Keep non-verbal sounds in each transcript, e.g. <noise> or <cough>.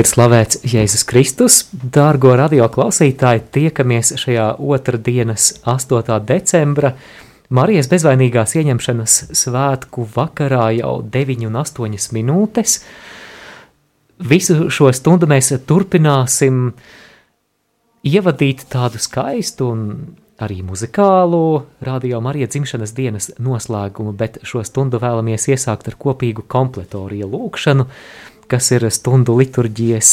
Ir slavēts Jēzus Kristus, dārgo radio klausītāji, tiekamies šajā otrdienas 8. decembra Marijas bezvainīgās ieņemšanas svētku vakarā jau 9 un 8 minūtes. Visu šo stundu mēs turpināsim ievadīt tādu skaistu un arī muzikālu radio Marija dzimšanas dienas noslēgumu, bet šo stundu vēlamies iesākt ar kopīgu kompletoriju lūkšanu, kas ir stundu liturģijas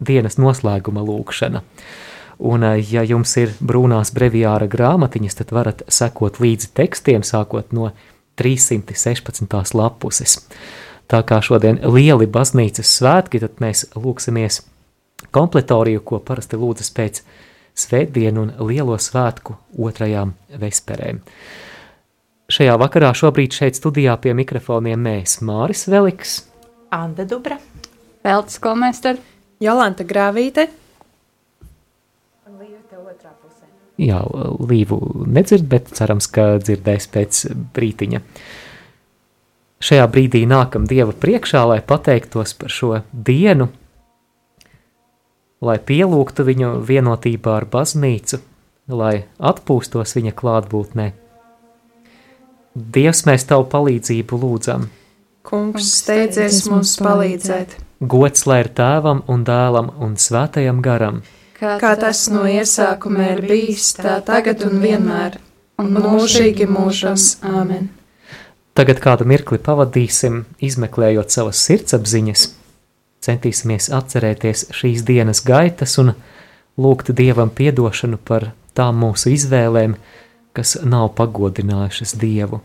dienas noslēguma lūkšana. Un, eh, ja jums ir brūnās breviāra grāmatiņas, tad varat sekot līdzi tekstiem, sākot no 316. lapuses. Tā kā šodien lieli baznīcas svētki, tad mēs lūksimies kompletoriju, ko parasti lūdzas pēc svētdienu un lielo svētku otrajām vesperēm. Šajā vakarā šobrīd šeit studijā pie mikrofoniem mēs Māris Veliks, Anda Dubra, Veltes Kolmēster, Jolanta Grāvīte. Jā, līvu nedzird, bet cerams, ka dzirdēs pēc brītiņa. Šajā brīdī nākam Dieva priekšā, lai pateiktos par šo dienu, lai pielūgtu viņu vienotībā ar baznīcu, lai atpūstos viņa klātbūtnē. Dievs, mēs tavu palīdzību lūdzam. Kungs, steidzies mums palīdzēt, Gods lai ir tēvam un dēlam un svētajam garam. kā tas no iesākuma ir bijis, tā tagad un vienmēr, un mūžīgi mūžos. Āmen! Tagad kādu mirkli pavadīsim, izmeklējot savas sirdsapziņas, centīsimies atcerēties šīs dienas gaitas un lūgt Dievam piedošanu par tām mūsu izvēlēm, kas nav pagodinājušas Dievu.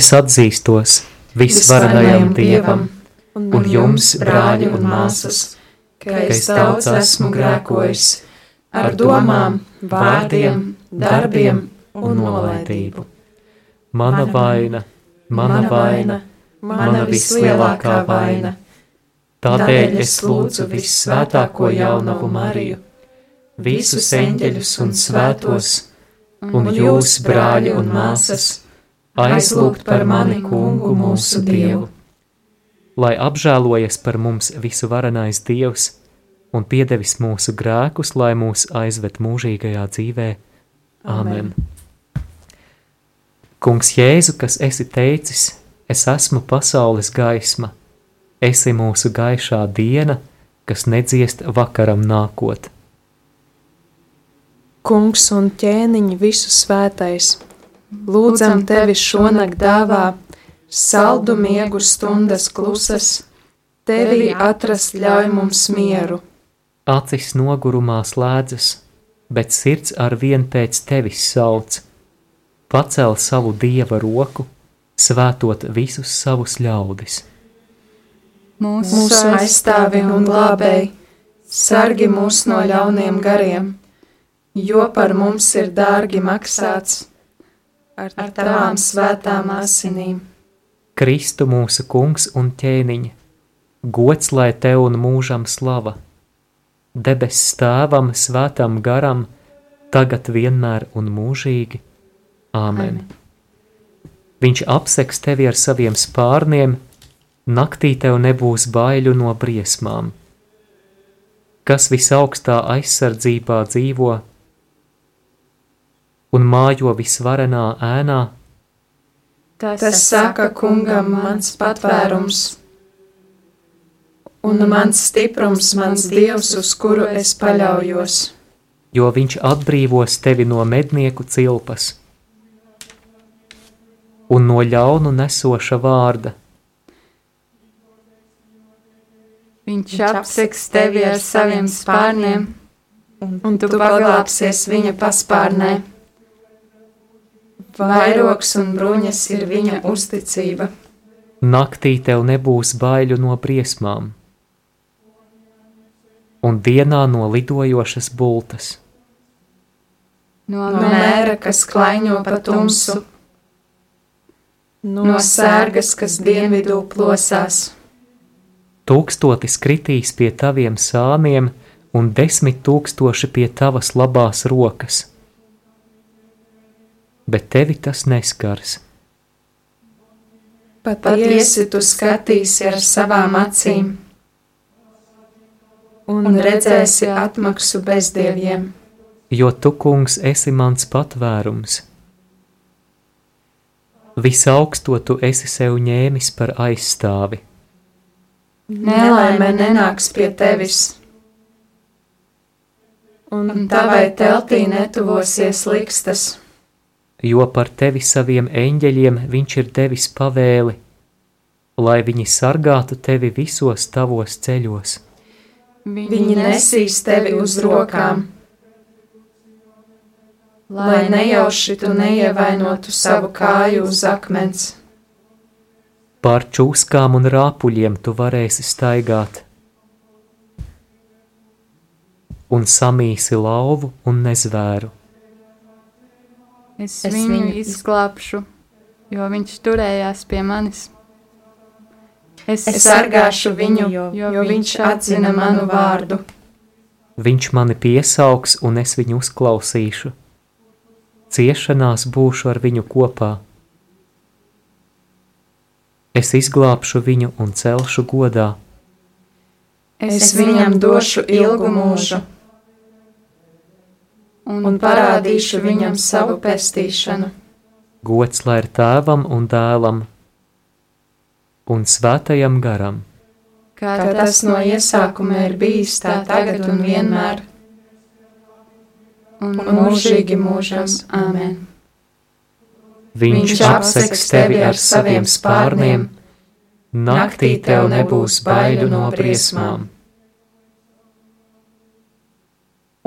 Es atzīstos visvarenajam Dievam un jums, brāļi un māsas, ka es daudz esmu grēkojis ar domām, vārdiem, darbiem un nolaidību. Mana vaina, mana vaina, mana vislielākā vaina. tādēļ es lūdzu vissvētāko jaunavu Mariju, visus eņģeļus un svētos, un jūs, brāļi un māsas, aizlūgt par mani kungu mūsu Dievu, lai apžēlojas par mums visu varenais Dievs un piedevis mūsu grēkus, lai mūs aizved mūžīgajā dzīvē. Āmen! Kungs Jēzu, kas esi teicis, es esmu pasaules gaisma, esi mūsu gaišā diena, kas nedziest vakaram nākot. Kungs un ķēniņi visu svētais, lūdzam tevi šonakt dāvā, saldu miegu stundas klusas, tevi atrast ļauj mums mieru. Acis nogurumā slēdzas, bet sirds ar vien pēc tevis sauc. Pacel savu dieva roku, svētot visus savus ļaudis. mūsu Mūsu aizstāvi un glābēji, sargi mūs no ļauniem gariem, jo par mums ir dārgi maksāts ar tavām svētām asinīm. Kristu mūsu kungs un ķēniņa, gods lai tev un mūžam slava, debesis tēvam, svētam garam, tagad vienmēr un mūžīgi. Āmen! Viņš apseks tevi ar saviem spārniem, naktī tev nebūs baiļu no briesmām. Kas visaugstā aizsardzībā dzīvo un mājo visvarenā ēnā, Tas saka kungam mans patvērums, un mans stiprums, mans dievs, uz kuru es paļaujos. jo viņš atbrīvos tevi no mednieku cilpas un no ļaunu nesoša vārda. Viņš apseks tevi ar saviem spārniem, un tu paglāpsies viņa paspārnē. Vairogs un bruņas ir viņa uzticība. Naktī tev nebūs baiļu no briesmām, un dienā no lidojošas bultas, No No mēra, kas klaiņo pa tumsu, no sērgas, kas dienvidū plosās. tūkstotis kritīs pie taviem sāniem, un desmit tūkstoši pie tavas labās rokas. Bet tevi tas neskars. Patiesi tu skatīsi ar savām acīm un redzēsi atmaksu bezdieviem. jo tu, kungs, esi mans patvērums. Visaugsto tu esi sev ņēmis par aizstāvi, Nelaime nenāks pie tevis, un tavai teltī netuvosies likstas. Jo par tevi saviem eņģeļiem viņš ir devis pavēli, lai viņi sargātu tevi visos tavos ceļos. Viņi nesīs tevi uz rokām, lai nejauši tu neievainotu savu kāju uz akmens. Pār čūskām un rāpuļiem tu varēsi staigāt, un samīsi lauvu un nezvēru. Es, Es viņu viņu izglābšu, jo viņš turējās pie manis. Es, Es sargāšu viņu, jo viņš atzina manu vārdu. Viņš mani piesaugs, un es viņu uzklausīšu. Ciešanās būšu ar viņu kopā. Es izglābšu viņu un celšu godā. Es viņam došu ilgu mūžu un parādīšu viņam savu pestīšanu. Gods lai ir tēvam un dēlam un svētajam garam, kā tas no iesākuma ir bijis tā tagad un vienmēr, un mūžīgi mūžam. Āmen! Viņš apseks tevi ar saviem spārniem, naktī tev nebūs baiļu no briesmām.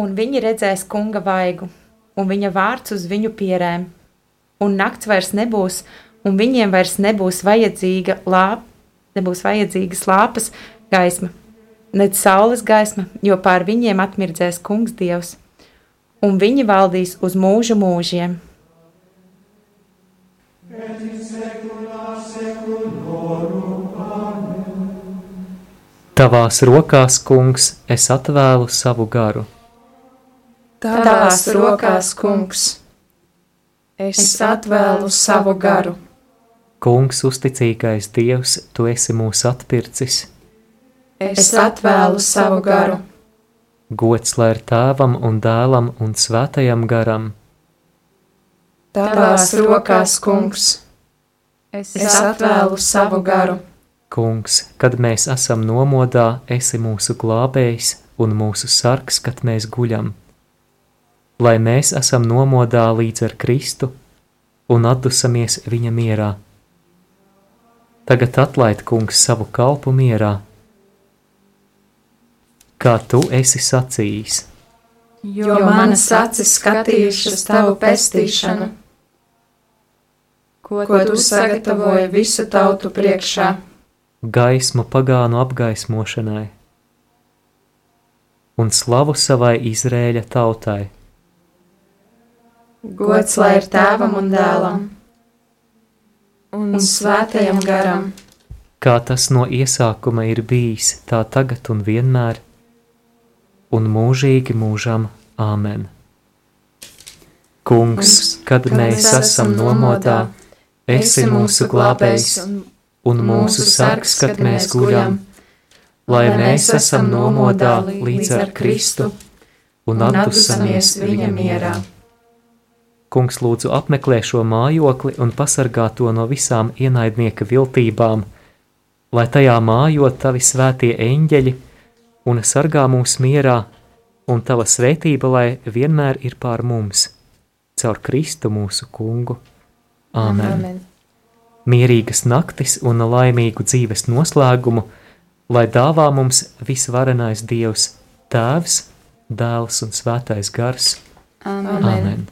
Un viņi redzēs kunga vaigu, un viņa vārds uz viņu pierēm. Un nakts vairs nebūs, un viņiem vairs nebūs vajadzīga lāpa, nebūs vajadzīgas lāpas gaisma, nec saules gaisma, jo pār viņiem atmirdzēs kungs dievs, un viņi valdīs uz mūžu mūžiem. Tavās rokās, kungs, es atvēlu savu garu. Tavās rokās, kungs, es atvēlu savu garu. Kungs, uzticīgais Dievs, tu esi mūs atpircis. Es atvēlu savu garu. Gods lai ir tēvam un dēlam un svētajam garam. Tavās rokās, kungs, es, es atvēlu savu garu. Kungs, kad mēs esam nomodā, esi mūsu glābējs un mūsu sargs, kad mēs guļam. Lai mēs esam nomodā līdz ar Kristu un atdusamies viņa mierā. Tagad atlaid, kungs, savu kalpu mierā, kā tu esi sacījis. Jo manas acis skatījušas tavu pestīšanu, ko, ko tu sagatavoji visu tautu priekšā. gaismu pagānu apgaismošanai un slavu savai Izrēļa tautai, Gods lai ir tēvam un dēlam un svētajam garam. kā tas no iesākuma ir bijis, tā tagad un vienmēr, un mūžīgi mūžam Āmen. Kungs, kad mēs esam nomodā, esi mūsu glābējs un mūsu sargs, kad mēs guļam, lai mēs esam nomodā līdz ar Kristu un atdusamies viņa mierā. Kungs lūdzu apmeklē šo mājokli un pasargā to no visām ienaidnieka viltībām, lai tajā mājot tavi svētie eņģeļi un sargā mūs mierā, un tava svētība, lai vienmēr ir pār mums, caur Kristu mūsu kungu. Āmen! Amen. Mierīgas naktis un laimīgu dzīves noslēgumu, lai dāvā mums visvarenais Dievs, Tēvs, Dēls un Svētais Gars. Amen. Amen.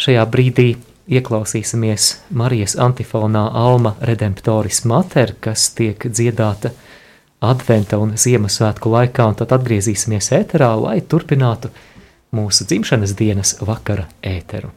Šajā brīdī ieklausīsimies Marijas antifonā Alma Redemptoris Mater, kas tiek dziedāta Adventa un Ziemassvētku laikā, un tad atgriezīsimies ēterā, lai turpinātu mūsu dzimšanas dienas vakara ēteru.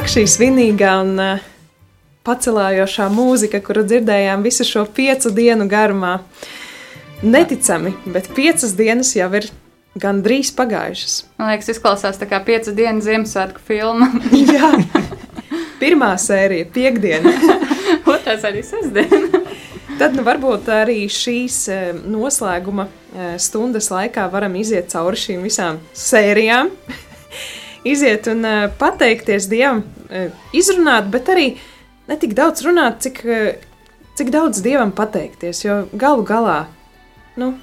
Ak, šī svinīgā un uh, pacelājošā mūzika, kuru dzirdējām visu šo piecu dienu garumā. Neticami, bet piecas dienas jau ir gandrīz pagājušas. Man liekas, izklausās tā kā piecu dienu Ziemassvētku filma. <laughs> Jā, pirmā sērija, piekdiena. <laughs> Otrais arī sestdiena. Tad nu, varbūt arī šīs eh, noslēguma eh, stundas laikā varam iziet cauri šīm visām sērijām. Iziet un uh, pateikties Dievam, uh, izrunāt, bet arī ne tik daudz runāt, cik, uh, cik daudz Dievam pateikties. Jo galu galā, nu,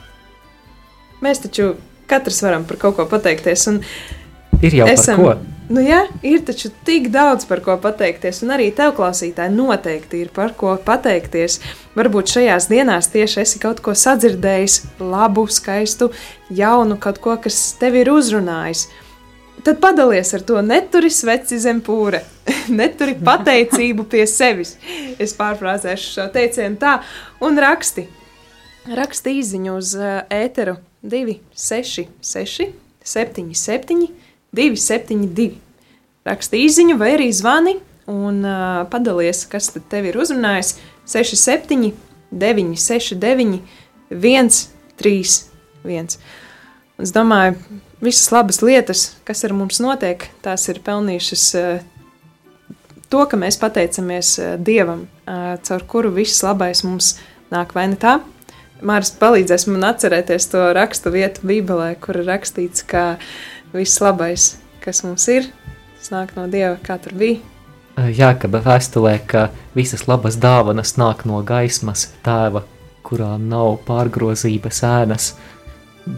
mēs taču katrs varam par kaut ko pateikties. Ir jau esam, par ko. Nu, jā, ir taču tik daudz par ko pateikties, un arī tev, klausītāji, noteikti ir par ko pateikties. Varbūt šajās dienās tieši esi kaut ko sadzirdējis, labu, skaistu, jaunu, kaut ko, kas tev ir uzrunājis. Tad padalies ar to, neturi sveci zem pūra, <laughs> neturi pateicību pie sevis. Es pārfrāzēšu šo teicienu tā, un raksti. Raksti īsiņu uz uh, ēteru 266, 77, 272. Raksti īsiņu vai arī zvani un uh, padalies, kas tad tev ir uzrunājis 67, 969, 131. Es domāju, visas labas lietas, kas ar mums notiek, tās ir pelnījušas uh, to, ka mēs pateicamies uh, Dievam, uh, caur kuru viss labais mums nāk vai ne tā. Māris palīdzēs man atcerēties to rakstu vietu Bībelē, kur ir rakstīts, ka viss labais, kas mums ir, tas nāk no Dieva, kā tur bija. Jākaba vēstulē, ka visas labas dāvanas nāk no gaismas tēva, kurā nav pārgrozības ēnas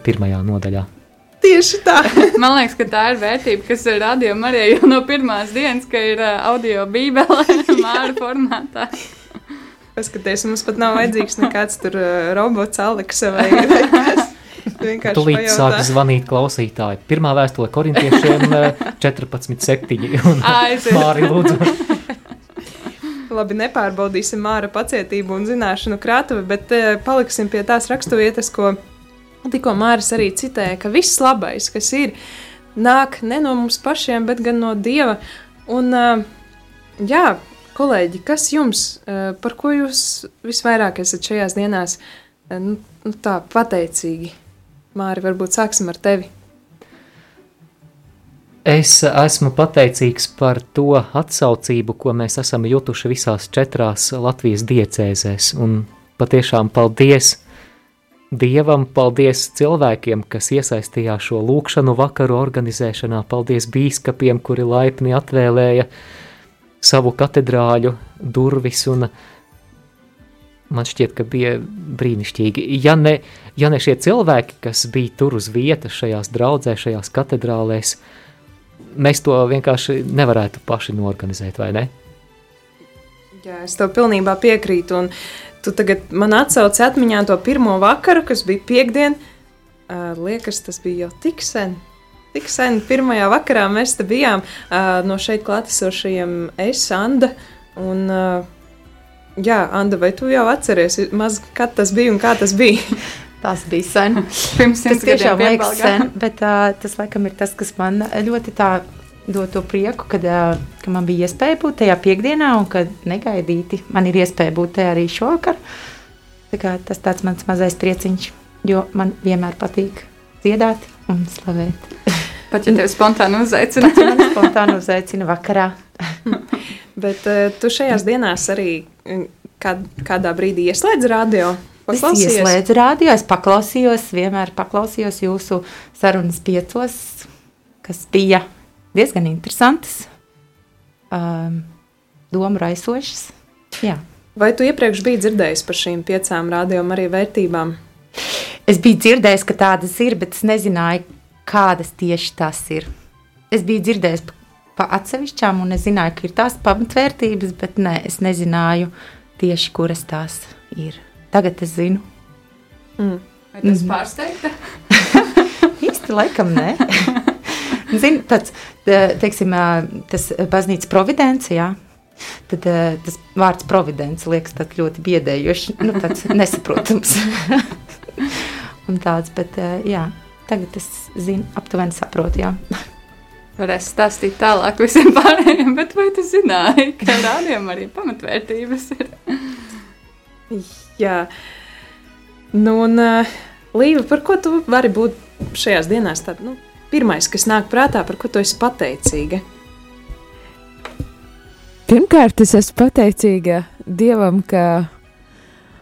pirmajā nodaļā. Tieši tā. <laughs> Man liekas, ka tā ir vērtība, kas ir radījuma arī jau no pirmās dienas, ka ir audio bībele <laughs> <laughs> māra formātā. Paskaties, mums pat nav vajadzīgs nekāds tur robots, Aleksa vai, vai kas. Tūlīt sāk zvanīt klausītāji. Pirmā vēstule korintiešiem 14.7. un Māri lūdzu. Labi, nepārbaudīsim Māra pacietību un zināšanu krātuvi, bet paliksim pie tās raksturvietas, ko Tikko Māris arī citēja, ka viss labais, kas ir, nāk ne no mums pašiem, bet gan no Dieva. Un, jā, kolēģi, kas jums, par ko jūs visvairāk esat šajās dienās nu, nu tā pateicīgi? Māri, varbūt sāksim ar tevi. Es esmu pateicīgs par to atsaucību, ko mēs esam jutuši visās četrās Latvijas diecēzēs. Un patiešām paldies! Dievam, paldies cilvēkiem, kas iesaistījās šo lūkšanu vakaru organizēšanā, paldies bīskapiem, kuri laipni atvēlēja savu katedrāļu durvis, un man šķiet, ka bija brīnišķīgi. Ja ne, ja ne šie cilvēki, kas bija tur uz vietas šajās draudzē, šajās katedrālēs, mēs to vienkārši nevarētu paši norganizēt, vai ne? Jā, es tev pilnībā piekrītu, un Tu tagad man atsauci atmiņā to pirmo vakaru, kas bija piekdiena. uh, liekas, tas bija jau tik sen. Tik sen, pirmajā vakarā mēs te bijām uh, no šeit klātesošajiem es, Anda. Un, uh, jā, Anda, vai tu jau atceries, maz, kad tas bija un kā tas bija? <laughs> Tas bija sen. Pirms tas simts tiešām gadiem liekas piebalgā. sen, bet uh, tas laikam ir tas, kas man ļoti tā dod to prieku, kad, ka man bija iespēja būt tajā piekdienā un ka negaidīti man ir iespēja būt tajā arī šovakar. Tā tas tāds mans mazais prieciņš, jo man vienmēr patīk dziedāt un slavēt. <laughs> Pat ja tevi spontāni uzaicina. Man spontāni uzaicina vakarā. <laughs> Bet tu šajās dienās arī kād, kādā brīdī ieslēdz radio? Es ieslēdzu rādio, es paklausījos, vienmēr paklausījos jūsu sarunas piecos, kas bija diezgan interesantas, um, domu raisošas. Jā. Vai tu iepriekš biji dzirdējis par šīm piecām rādījuma arī vērtībām? Es biju dzirdējis, ka tādas ir, bet es nezināju, kādas tieši tas ir. Es biju dzirdējis pa, pa atsevišķām, un es zināju, ka ir tās pamatvērtības, bet ne, es nezināju tieši, kuras tās ir. Tagad es zinu. Mm. Vai tas pārsteigta? <laughs> Īsti laikam nē. <laughs> Zinu, tāds, teiksim, ā, tas baznīcas providence, jā. Tad tas vārds providence liekas ļoti biedējošs, nu tāds <laughs> nesaprotams. <laughs> Un tāds, bet jā, tagad es zinu, aptuveni saprotu, jā. Varēs stāstīt tālāk visiem pārējiem, bet vai tu zināji, ka rādījumam arī pamatvērtības ir? Jā, nu, un Līva, par ko tu vari būt šajās dienās? Tad, nu, pirmais, kas nāk prātā, par ko tu esi pateicīga? Pirmkārt, es esmu pateicīga Dievam, ka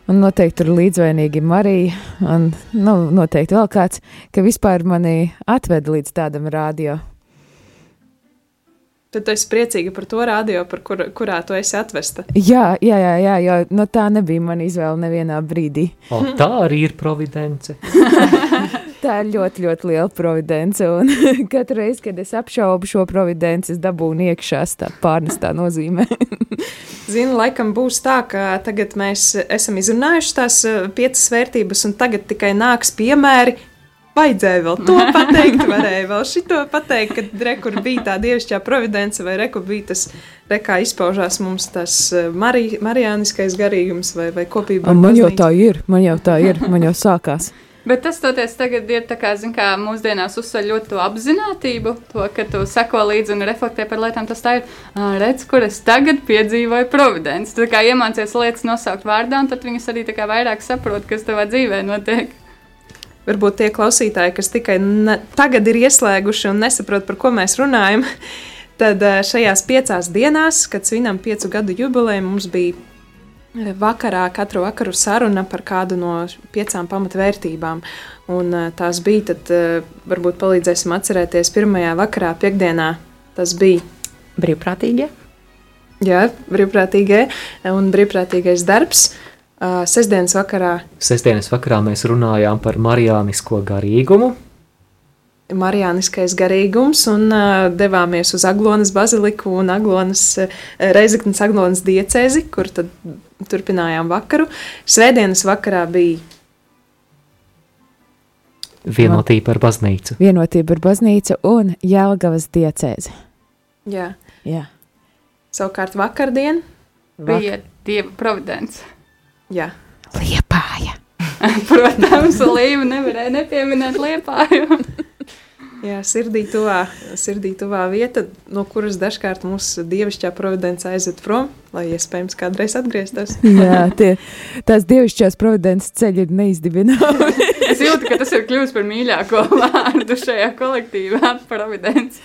man noteikti ir līdzvainīgi Marija, un nu, noteikti vēl kāds, ka vispār mani atveda līdz tādam rādio. Tad tu esi priecīga par to radio, par kur, kurā tu esi atvesta. Jā, jā, jā, jā jo no tā nebija mana izvēle nevienā brīdī. O, tā arī ir providence. <laughs> Tā ir ļoti, ļoti liela providence, un <laughs> katru reizi, kad es apšaubu šo providenci, es dabūnu iekšā tā pārnestā nozīmē. <laughs> Zinu, laikam būs tā, ka tagad mēs esam izrunājuši tās eh, piecas vērtības, un tagad tikai nāks piemēri. Vajadzēja vēl to <laughs> pateikt, varēja vēl šito pateikt, kad rekur bija tā dievišķā providence, vai rekur bija tas, re, kā izpaužās mums tas eh, mari, marijāniskais garīgums vai, vai kopība. man jau tā ir, man jau tā ir, man jau sākās. Bet tas toties tagad ir tā kā, zin, kā mūsdienās uzsver ļoti to apzinātību, to, ka tu seko līdzi un reflektē par lietām. Tas tā ir, redz, kur es tagad piedzīvoju providenci. Tu kā iemācies lietas nosaukt vārdā, un tad viņas arī tā kā vairāk saprot, kas tavā dzīvē notiek. Varbūt tie klausītāji, kas tikai ne, tagad ir ieslēguši un nesaprot, par ko mēs runājam, <laughs> tad šajās piecās dienās, kad svinam piecu gadu jubileju, mums bija vakarā, katru vakaru saruna par kādu no piecām pamatvērtībām. Un eh, tās bija, tad eh, varbūt palīdzēsim atcerēties pirmajā vakarā, piekdienā. Tas bija Brīvprātīgie. jā, brīvprātīgie un brīvprātīgais darbs. Uh, Sesdienas vakarā Sestdienas vakarā mēs runājām par marijānisko garīgumu. Marijāniskais garīgums un uh, devāmies uz Aglonas baziliku un Aglonas, uh, Reizeknas Aglonas diecēzi, kur tad turpinājām vakaru. Svētdienas vakarā bija Vienotība ar baznīcu. Vienotība ar baznīcu un Jēlgavas diecēzi. jā, Jā. savukārt vakardien. Bija dieva providence. Jā. Liepāja. <laughs> Protams, Līva nevarēja nepieminēt liepāju. <laughs> Jā, sirdī tuvā, sirdī tuvā vieta, no kuras dažkārt mūsu dievišķā providence aizved prom, lai iespējams kādreiz atgrieztos. <laughs> Jā, tie, tās dievišķās providences ceļi ir neizdibināmi. <laughs> Es jūtu, ka tas ir kļuvis par mīļāko <laughs> vārdu šajā kolektīvā - providence.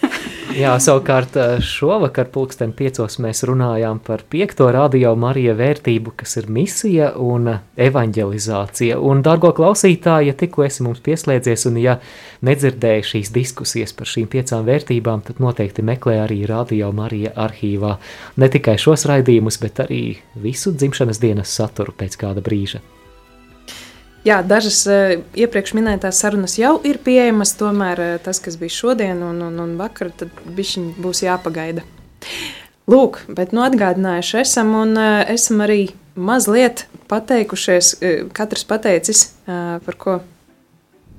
Jā, savukārt eh, šovakar pulksten piecos mēs runājām par piekto radio Marija vērtību, kas ir misija un evanģelizācija. Un, dargo klausītāji, ja tikko esi mums pieslēdzies un ja nedzirdēji šīs diskusijas par šīm piecām vērtībām, tad noteikti meklē arī radio Marija arhīvā ne tikai šos raidījumus, bet arī visu dzimšanas dienas saturu pēc kāda brīža. Jā, dažas uh, iepriekš minētās sarunas jau ir pieejamas, tomēr uh, tas, kas bija šodien un, un, un vakar, tad būs jāpagaida. Lūk, bet nu atgādinājuši esam un uh, esam arī mazliet pateikušies, katrs pateicis, par ko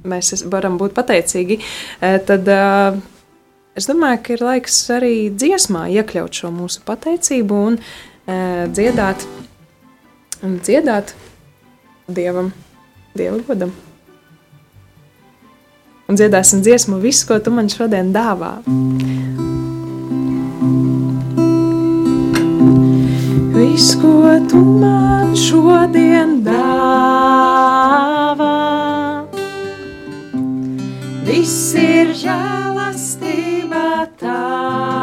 mēs varam būt pateicīgi, tad es domāju, ka ir laiks arī dziesmā iekļaut šo mūsu pateicību un dziedāt, un dziedāt Dievam, Dieva godam. Un dziedāsim dziesmu visu, ko tu man šodien dāvā. Viss, ko tu man šodien dāvā, viss ir žēlastība tava.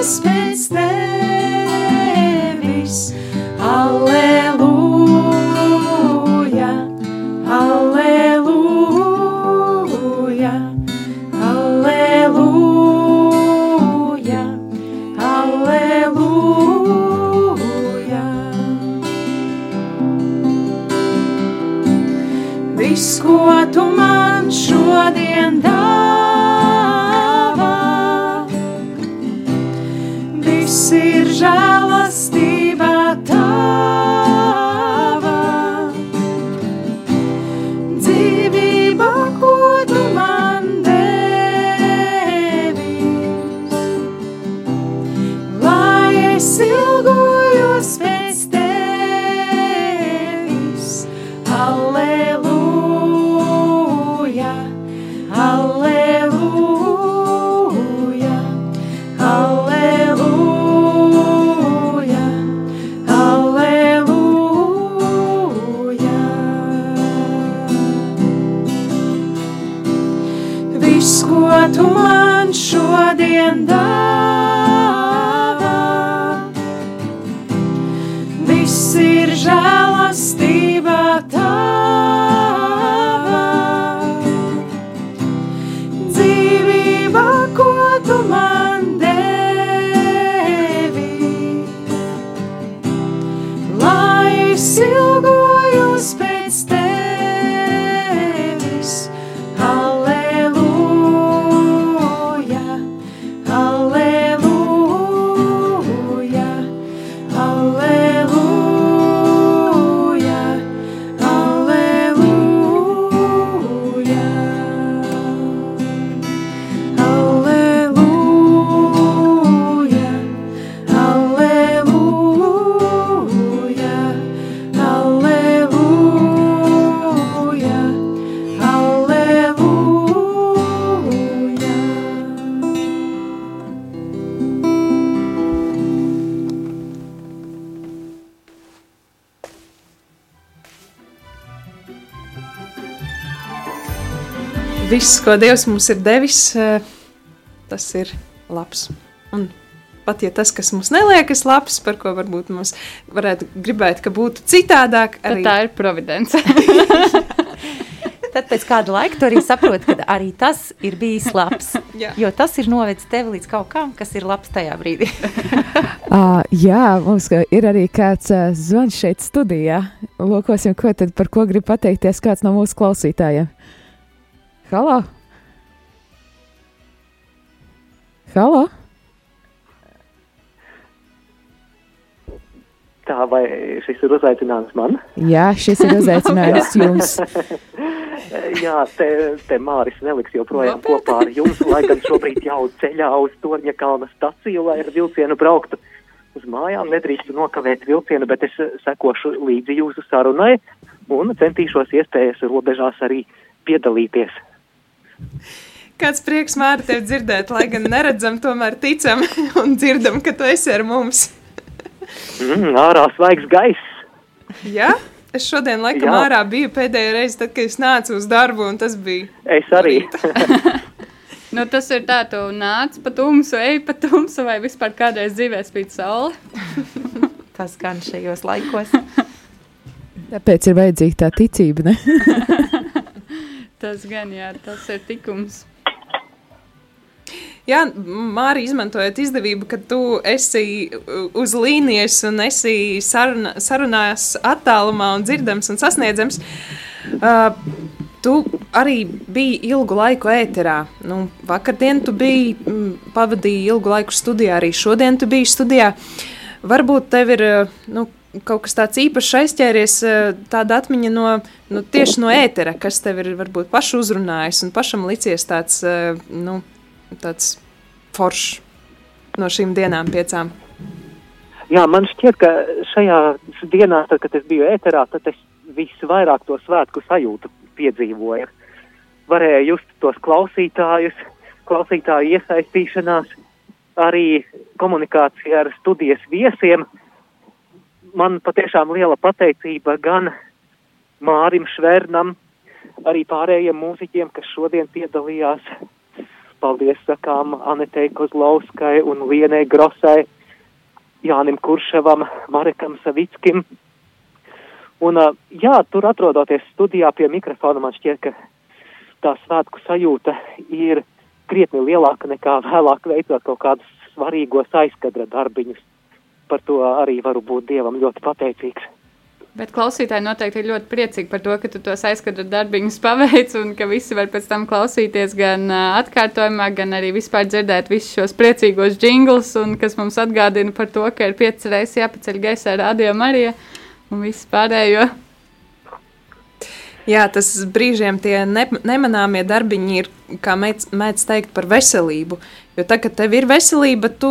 Ilgojos pēc tevis. Halleluja, halleluja, halleluja, halleluja. Viss, ko tu man šodien dāvā, ir žēlastība tava. Viss, ko Dievs mums ir devis, eh, tas ir labs. Un pat ja tas, kas mums neliekas labs, par ko varbūt mums varētu gribēt, ka būtu citādāk, Tad arī tā ir providence. <laughs> Tad pēc kāda laika tu arī saproti, ka arī tas ir bijis labs. Jā. Jo tas ir novedis tevi līdz kaut kam, kas ir labs tajā brīdī. Uh, <laughs> jā, mums ir arī kāds uh, zvans šeit studijā. Lūkosim, ko tad par ko grib pateikties kāds no mūsu klausītājiem. Halo! Halo! Tā vai šis ir uzaicinājums man? Jā, šis ir <laughs> uzaicinājums jums. <laughs> Jā, te, te Māris neliks joprojām kopā ar jums, lai gan šobrīd jau ceļā uz Torņa kalna staciju, lai ar vilcienu brauktu uz mājām. Nedrīkstu nokavēt vilcienu, bet es sekošu līdzi jūsu sarunai un centīšos iespējas robežās arī piedalīties. Kāds prieks māri tevi dzirdēt, lai gan neredzam, tomēr ticam un dzirdam, ka tu esi ar mums. Mm, ārā svaigs gaiss. Jā? Es šodien, laikam, Jā. ārā biju pēdējo reizi, tad, kad es nācu uz darbu, un tas bija. Es arī. <laughs> nu, tas ir tā, tu nāc pa tumsu, ej pa tumsu, vai vispār kādreiz dzīvē spīd saule. <laughs> Tas gan šajos laikos. <laughs> Tāpēc ir vajadzīga tā ticība. Tas gan, jā, tas ir tikums. Jā, Mārija, izmantojot izdevību, ka tu esi uh, uz līnijas un esi saruna, sarunās attālumā un dzirdams un sasniedzams. Uh, tu arī biji ilgu laiku ēterā. Nu, vakardien tu biji, mm, pavadīji ilgu laiku studijā, arī šodien tu biji studijā. Varbūt tev ir nu, kaut kas tāds īpašs aizķēries, tāda atmiņa no, nu, tieši no ētera, kas tev ir varbūt pašu uzrunājis un pašam licies tāds, nu, tāds foršs no šīm dienām piecām. Jā, man šķiet, ka šajā dienā, tad, kad es biju ēterā, tad es visvairāk to svētku sajūtu piedzīvoju. Varēju just tos klausītājus, klausītāju iesaistīšanās, arī komunikācija ar studijas viesiem. Man patiešām liela pateicība gan Mārim Švernam, arī pārējiem mūziķiem, kas šodien piedalījās. Paldies sakām Anetei Kozlauskai un Lienai Grosai Jānim Kurševam, Marekam Savickim. Un, jā, tur atrodoties studijā pie mikrofona, man šķiet, ka tā svētku sajūta ir krietni lielāka nekā vēlāk veicot kaut kādus svarīgos aizkadra darbiņus. Par to arī varu būt Dievam ļoti pateicīgs. Bet klausītāji noteikti ir ļoti priecīgi par to, ka tu tos aizskatu darbiņus paveic un ka visi var pēc tam klausīties gan atkārtojumā, gan arī vispār dzirdēt visus šos priecīgos jinglus, un kas mums atgādina par to, ka ir piecas reizes jāpaceļ gaisā radio Marija un viss pārējo. Jā, tas brīžiem tie ne, nemanāmie darbiņi ir, kā mēdz, mēdz teikt, par veselību. Jo tad, kad tev ir veselība, tu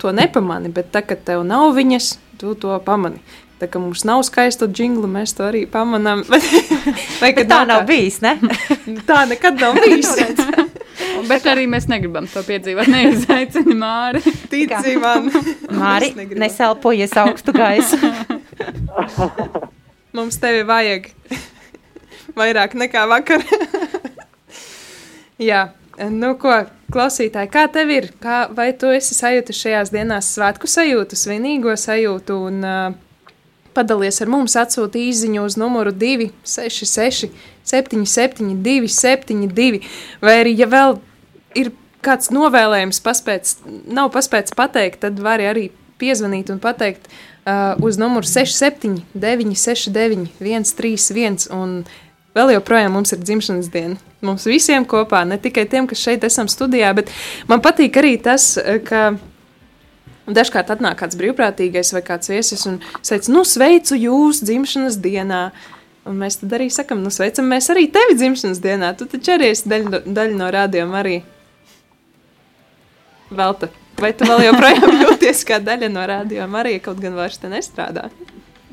to nepamani, bet tad, kad tev nav viņas, tu to pamani. Tā kā mums nav skaista jingla, mēs to arī pamanām. <laughs> Vai tā nav, nav bijis? Ne? <laughs> tā nekad nav <laughs> bijis. Bet arī mēs negribam to piedzīvot. Neizaicinām Māri. Tici man. Māri, neselpojies augstu gaisu. mums tevi vajag vairāk nekā vakar. Jā. Nu, ko, klausītāji, kā tev ir? Kā, vai tu esi sajūta šajās dienās svētku sajūtu, svinīgo sajūtu un uh, Padalies ar mums, atsūti īsiņu uz numuru 266, 77, 272, vai arī, ja vēl ir kāds novēlējums, paspēc, nav paspēts pateikt, tad vari arī piezvanīt un pateikt uh, uz numuru 67, 969, 131. Vēl joprojām mums ir dzimšanas diena. Mums visiem kopā, ne tikai tiem, kas šeit esam studijā, bet man patīk arī tas, ka Un dažkārt atnāk kāds brīvprātīgais vai kāds viesis un teica, nu, sveicu jūs dzimšanas dienā. Un mēs tad arī sakām, nu, sveicam mēs arī tevi dzimšanas dienā. Tu taču arī esi daļa, daļa no rādījuma arī. Velta, vai tu vēl joprojām <laughs> jūties kā daļa no rādījuma arī, kaut gan vairs te nestrādā?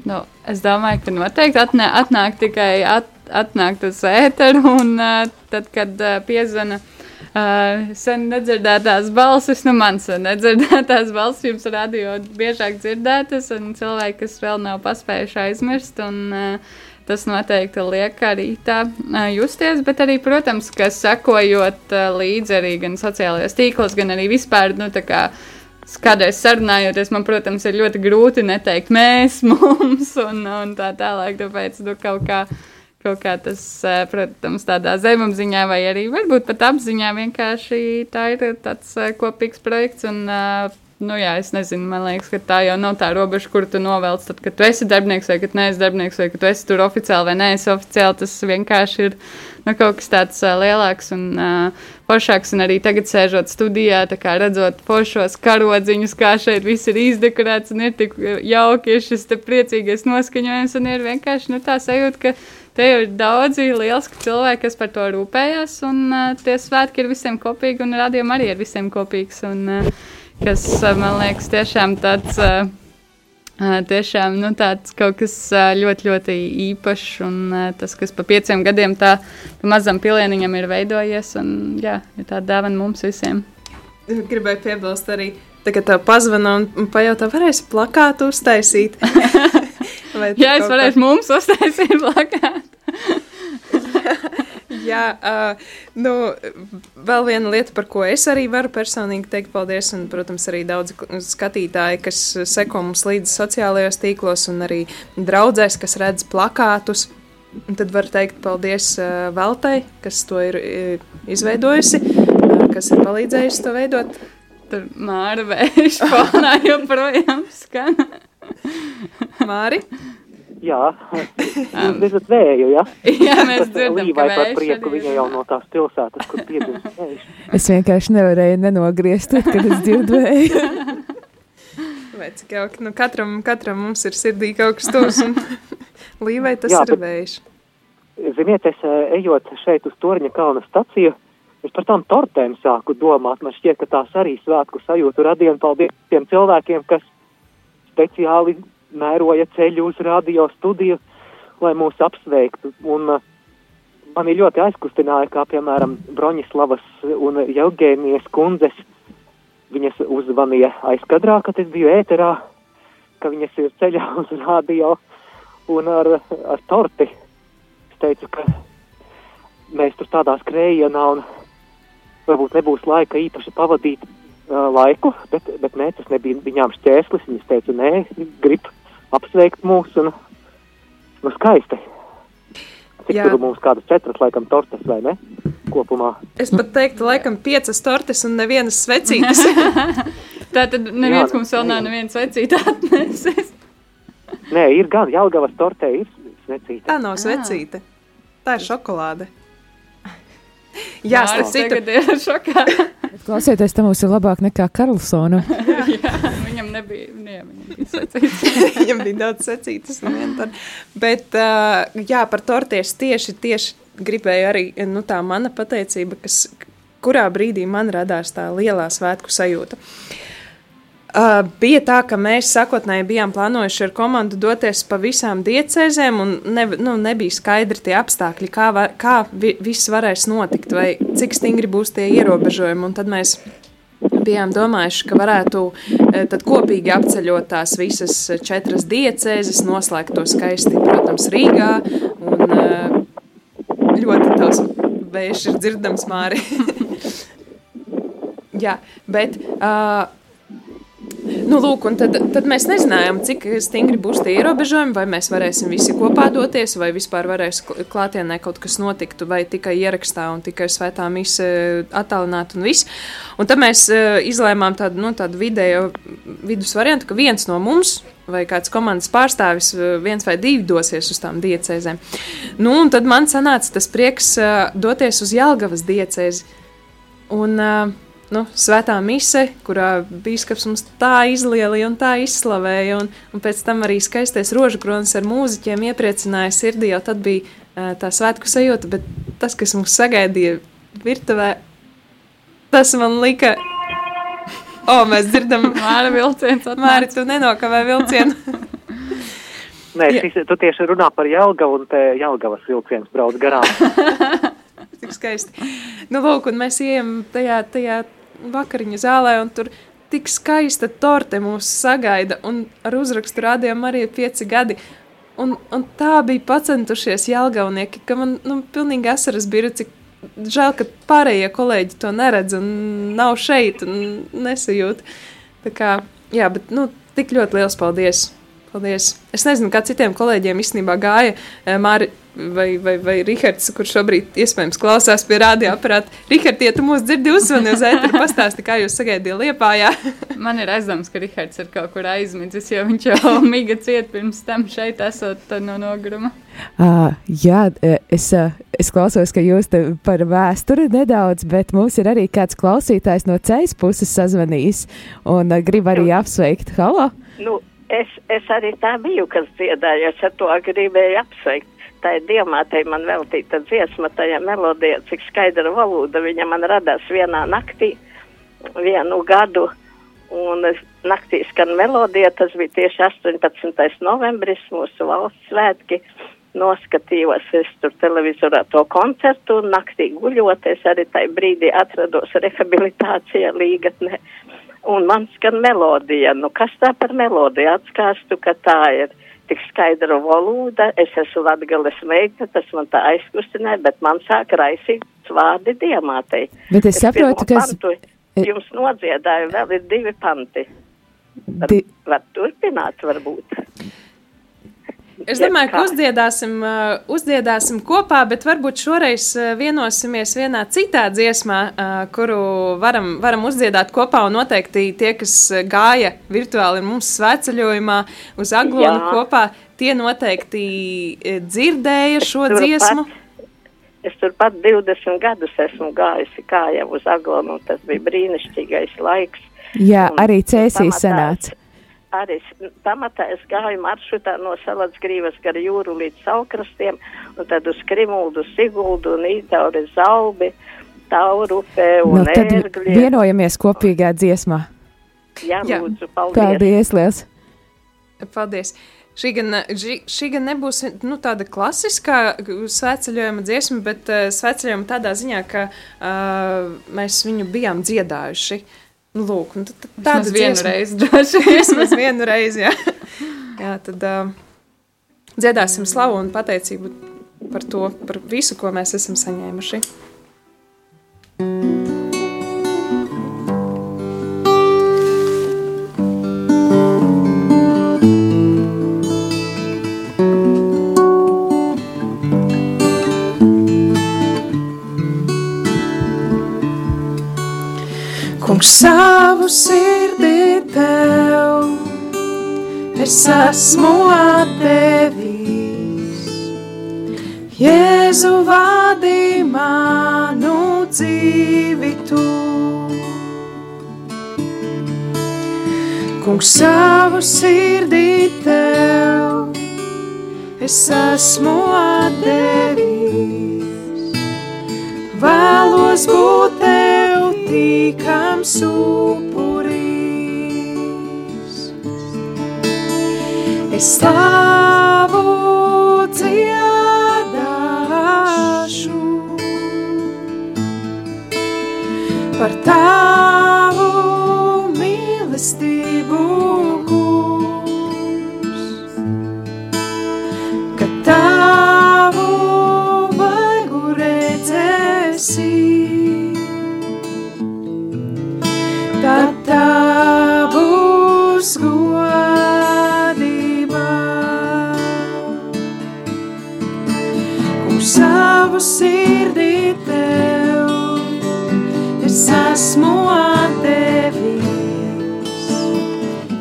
Nu, es domāju, ka noteikti atnā, atnāk tikai at, atnākt uz ēteru un uh, tad, kad uh, piezvana uh, Uh, sen nedzirdētās balsis, nu, man sen nedzirdētās balsis, jums radio biežāk dzirdētas, un cilvēki, kas vēl nav paspējuši aizmirst. Un, uh, tas noteikti liek arī tā uh, justies, bet arī, protams, ka sekojot uh, līdzi arī gan sociālajos tīklos, gan arī vispār, nu, tā kā kādreiz sarunājoties, man, protams, ir ļoti grūti neteikt mēs, <laughs> mums un, un tā tālāk, tāpēc, nu, kaut kā kaut kā tas, eh, protams, tādā zemapziņā vai arī varbūt pat apziņā vienkārši tā ir tāds eh, kopīgs projekts. Un, eh, nu, jā, es nezinu, man liekas, ka tā jau nav tā robeža, kur tu novelc, tad, kad tu esi darbinieks vai kad neesi darbinieks, vai kad tu esi tur oficiāli vai neesi oficiāli. Tas vienkārši ir nu, kaut kas tāds uh, lielāks un uh, foršāks. Un arī tagad, sēžot studijā, redzot foršos karodziņus, kā šeit viss ir izdekorēts un ir tik jauki, šis priecīgais noskaņojums un ir vienkārši nu, tā sajūta, ka Te ir daudzi lieliski cilvēki, kas par to rūpējas, un uh, tie svētki ir visiem kopīgi, un radījumi arī ir visiem kopīgs. Un, uh, kas uh, man liekas tiešām tāds. Uh, tiešām nu, tāds kaut kas ļoti, ļoti īpašs, un tas, kas pa pieciem gadiem tā pa mazam pilieniņam ir veidojies, un jā, ir tā dāvana mums visiem. Gribēju piebilst arī, tagad tev pazvana un pajautā, varēsi plakātu uztaisīt. <laughs> jā, es varēšu mums uztaisīt plakātu. <laughs> Jā, uh, nu, vēl viena lieta, par ko es arī varu personīgi teikt paldies, un, protams, arī daudzi skatītāji, kas seko mums līdzi sociālajos tīklos, un arī draudzēs, kas redz plakātus. Tad var teikt paldies uh, Veltai, kas to ir izveidojusi, uh, kas ir palīdzējusi to veidot. Tur Māra vējš fonā joprojām skan. Māri? Jā, jūs dzirdat vēju, ja? Jā, mēs dzirdam, ka par vējš prieku, viņa jau jā. no tās pilsētas, kur piedzimst vējš. Es vienkārši nevarēju nenogriezt, tad, kad es dzirdēju. Vai cik jauki, nu katram, katram mums ir sirdī kaut kas tuvs, un <laughs> līvai tas Jā, ir bet- vējš. Ziniet, es eh, ejot šeit uz Torņa kalna staciju, es par tām tortēm sāku domāt. Man šķiet, ka tās arī svētku sajūtu radīja paldies tiem cilvēkiem, kas speciāli mēroja ceļu uz radio studiju, lai mūs apsveiktu. Un uh, mani ļoti aizkustināja, kā piemēram Broņislavas un Jevgēnijas kundzes. Viņas uzzvanīja aizkadrā, kad es biju ēterā, ka viņas ir ceļā <laughs> uz radio un ar, ar torti. Es teicu, ka mēs tur tādā skrējienā un varbūt nebūs laika īpaši pavadīt laiku, bet, bet nē, tas nebija viņām šķērslis. Viņas teica, nē, grib apsveikt mūs un nu skaisti. Cik Jā. tur mums kādas četras, laikam, tortes vai ne? Kopumā. Es pat teiktu, laikam, piecas tortes un nevienas svecītes. <laughs> Tā tad neviens Jā, mums vēl nav neviens vecīt atnesis. Nē, ir gan Jelgavas tortē, ir snecīte. Tā nav svecīte. Tā ir šokolāde. Jā, starp citu, ir <laughs> šokā. Klausieties, tam mums ir labāk nekā Karlsona. <laughs> jā, viņam nebija, jā, viņam bija sacīts. <laughs> Viņam bija daudz secītas. un viena torte. Bet, uh, jā, par torties tieši, tieši gribēju arī, nu, tā mana pateicība, kas, kurā brīdī man radās tā lielā svētku sajūta. Uh, bija tā, ka mēs sākotnēji bijām plānojuši ar komandu doties pa visām diecēzēm, un ne, nu, nebija skaidri tie apstākļi, kā, var, kā vi, viss varēs notikt, vai cik stingri būs tie ierobežojumi. Tad mēs bijām domājuši, ka varētu tad kopīgi apceļot tās visas četras diecēzes, noslēgt to skaisti, protams, Rīgā. Un ļoti tavs vējš ir dzirdams, Māri. <laughs> Jā, bet. Uh, Nu, lūk, tad, tad mēs nezinājām, cik stingri būs tie ierobežojumi, vai mēs varēsim visi kopā doties, vai vispār varēs kl- klātienē kaut kas notiktu, vai tikai ierakstā un tikai svētā mise attālināt un viss. Un tad mēs uh, izlēmām tādu, nu, tādu vidējo vidus variantu, ka viens no mums vai kāds komandas pārstāvis, eh, viens vai divi dosies uz tām diecēzēm. Nu, un tad man sanāca tas prieks doties uz Jelgavas diecēzi. Un, uh, nu, svētā mise, kurā biskups mums tā izlielīja un tā izslavēja, un, un pēc tam arī skaistais rožkronis ar mūziķiem iepriecināja sirdī, jau tad bija uh, tā svētku sajūta, bet tas, kas mums sagaidīja virtuvē, tas man lika. O, mēs dzirdam, <laughs> Māra vilciens Māri, atnāca. tu nenokavē vilcienu. <laughs> Nē, šis, tu tieši runā par Jelgavu un te Jelgavas vilciens brauc garām. <laughs> Tik skaisti. Nu, lūk, un mēs ejam tajā, tajā vakariņu zālē, un tur tik skaista torte mūs sagaida, un ar uzrakstu rādījām arī pieci gadi. Un, un tā bija pacentušies Jelgavnieki, ka man nu, pilnīgi asaras bija, cik žēl, ka pārējie kolēģi to neredz un nav šeit un nesajūt. Tā kā, jā, bet, nu, tik ļoti liels paldies! Paldies! Es nezinu, kā citiem kolēģiem īstenībā gāja eh, Māri vai, vai, vai Rihards, kurš šobrīd iespējams klausās pie radioaparāta. Rihard, ja tu mūs dzirdi, uzvani uz ēteru, pastāsti, kā jūs sagaidījāt Liepājā. <laughs> Man ir aizdoms, ka Rihards ir kaut kur aizmidzis, jo viņš jau <laughs> miga ciet pirms tam šeit esot no noguruma. Uh, jā, es, es klausos, ka jūs te par vēsturi nedaudz, bet mums ir arī kāds klausītājs no ceļa puses sazvanījis un grib arī apsveikt. Halo! Nu, es, es arī tā biju, kas dziedāja, es ar to gribēju apsveikt. Tā ir diamātei man veltīta dziesma, tajā melodijā, cik skaidra valoda viņa man radās vienā naktī, vienu gadu. Un naktī skan melodija, tas bija tieši 18. novembris, mūsu valsts svētki. Noskatījos es tur televizorā to koncertu, un naktī guļot, es arī tajā brīdī atrados rehabilitācijā līgatnē. Un man skan melodija. Nu, kas tā par melodiju? Atskāstu, ka tā ir tik skaidra valoda. Es esmu latgales meita, tas man tā aizkustināja, bet man sāk raisīt vārdi diamātei. Bet es saprotu, pirmo ka es- pantu jums nodziedāju, vēl ir divi panti. Var, Di- var turpināt, varbūt. Es domāju, ka uzdziedāsim, uh, uzdziedāsim kopā, bet varbūt šoreiz uh, vienosimies vienā citā dziesmā, uh, kuru varam, varam uzdziedāt kopā. Un noteikti tie, kas gāja virtuāli mums svētceļojumā uz Aglonu Jā. kopā, tie noteikti dzirdēja šo Turpat- dziesmu. Es turpat 20 gadus esmu gājusi kājā uz aglonu, un tas bija brīnišķīgais laiks. Jā, Un arī cēsīs sanāca. Arī pamatā es gāju maršrutā no Salas grīvas gar jūru līdz Saukrastiem, un tad uz Krimuldu, Siguldu, un Ītauri, Zalbi, Taurupē un Nu, tad Ērgļi. vienojamies kopīgā dziesmā. Jā, Jā. lūdzu, paldies. Paldies, liels! Paldies! Šī gan, šī, gan nebūs nu, tāda klasiskā sveceļojuma dziesma, bet uh, sveceļojuma tādā ziņā, ka uh, mēs viņu bijām dziedājuši. Nu, lūk, nu, tad, tad tāda vienu reizi droši vien. <laughs> Vismaz vienu reizi, jā. jā tad uh, dziedāsim slavu un pateicību par to, par visu, ko mēs esam saņēmuši. Kungs savu sirdī tev, es esmu atdevis. Jēzu vadī manu dzīvi tu. Kungs savu sirdī tev, es esmu atdevis. Vēlos būt tev tīkams upuris. Es slavu dziedāšu par tavu mīlestību, savu sirdī tev, es esmu atdevis.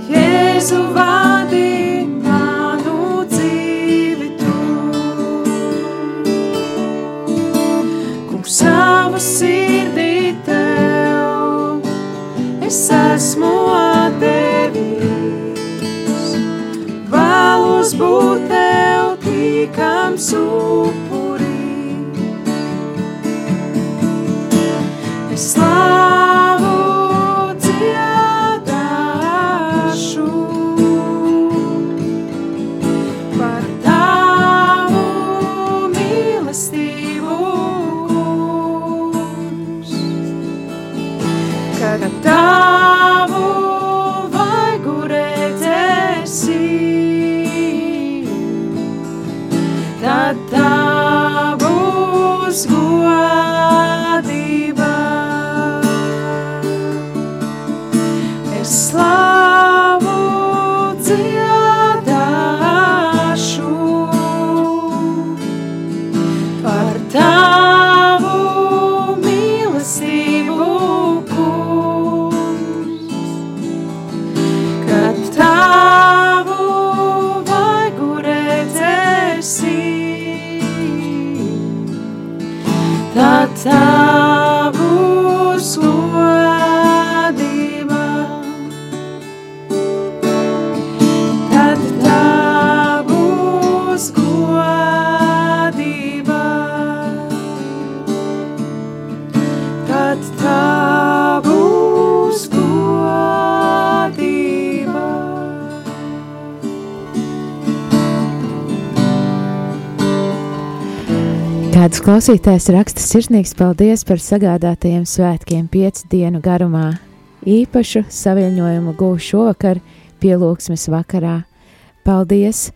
Jēzu vadī manu dzīvi tu. Kungs savu sirdī tev, es esmu atdevis. Vēlos būt tev tīkams upurī. Kāds klausītājs raksta sirsnīgs paldies par sagādātajiem svētkiem piecu dienu garumā. Īpašu saviņojumu guvu šovakar pielūgsmes vakarā. Paldies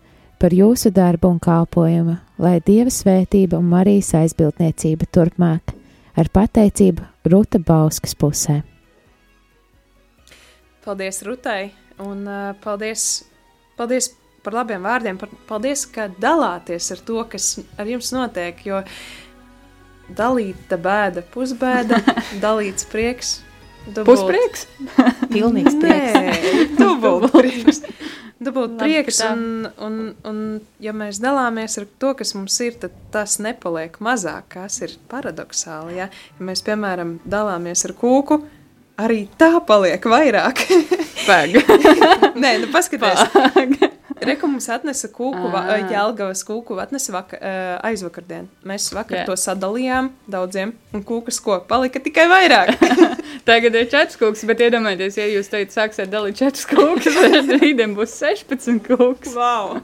par jūsu darbu un kalpojumu, lai Dieva svētība un Marijas aizbildniecība turpmāk ar pateicību Ruta Bauskas pusē. Paldies Rutai un uh, paldies, paldies par labiem vārdiem. Par, paldies, ka dalāties ar to, kas ar jums notiek. Jo dalīta bēda, pusbēda, <laughs> dalīts prieks. dubult- Pusprieks? <laughs> Pilnīgs <laughs> prieks. Dubult prieks. Dabūt prieks, un, un, un ja mēs dalāmies ar to, kas mums ir, tad tas nepaliek mazāk, kas ir paradoxāli. Ja, ja mēs, piemēram, dalāmies ar kūku, arī tā paliek vairāk. Nē, nu paskaties. Pag. Reku mums atnesa kūku. Jelgavas kūku, atnesa vaka, aizvakardien. Mēs vakar yeah. to sadalījām daudziem, un kūkas ko palika tikai vairāk. <laughs> Tagad ir četras kūkas, bet iedomājieties, ja jūs teicat, sāksiet dalīt četras kūkas, <laughs> tad rītdien būs 16 kūkas. Wow!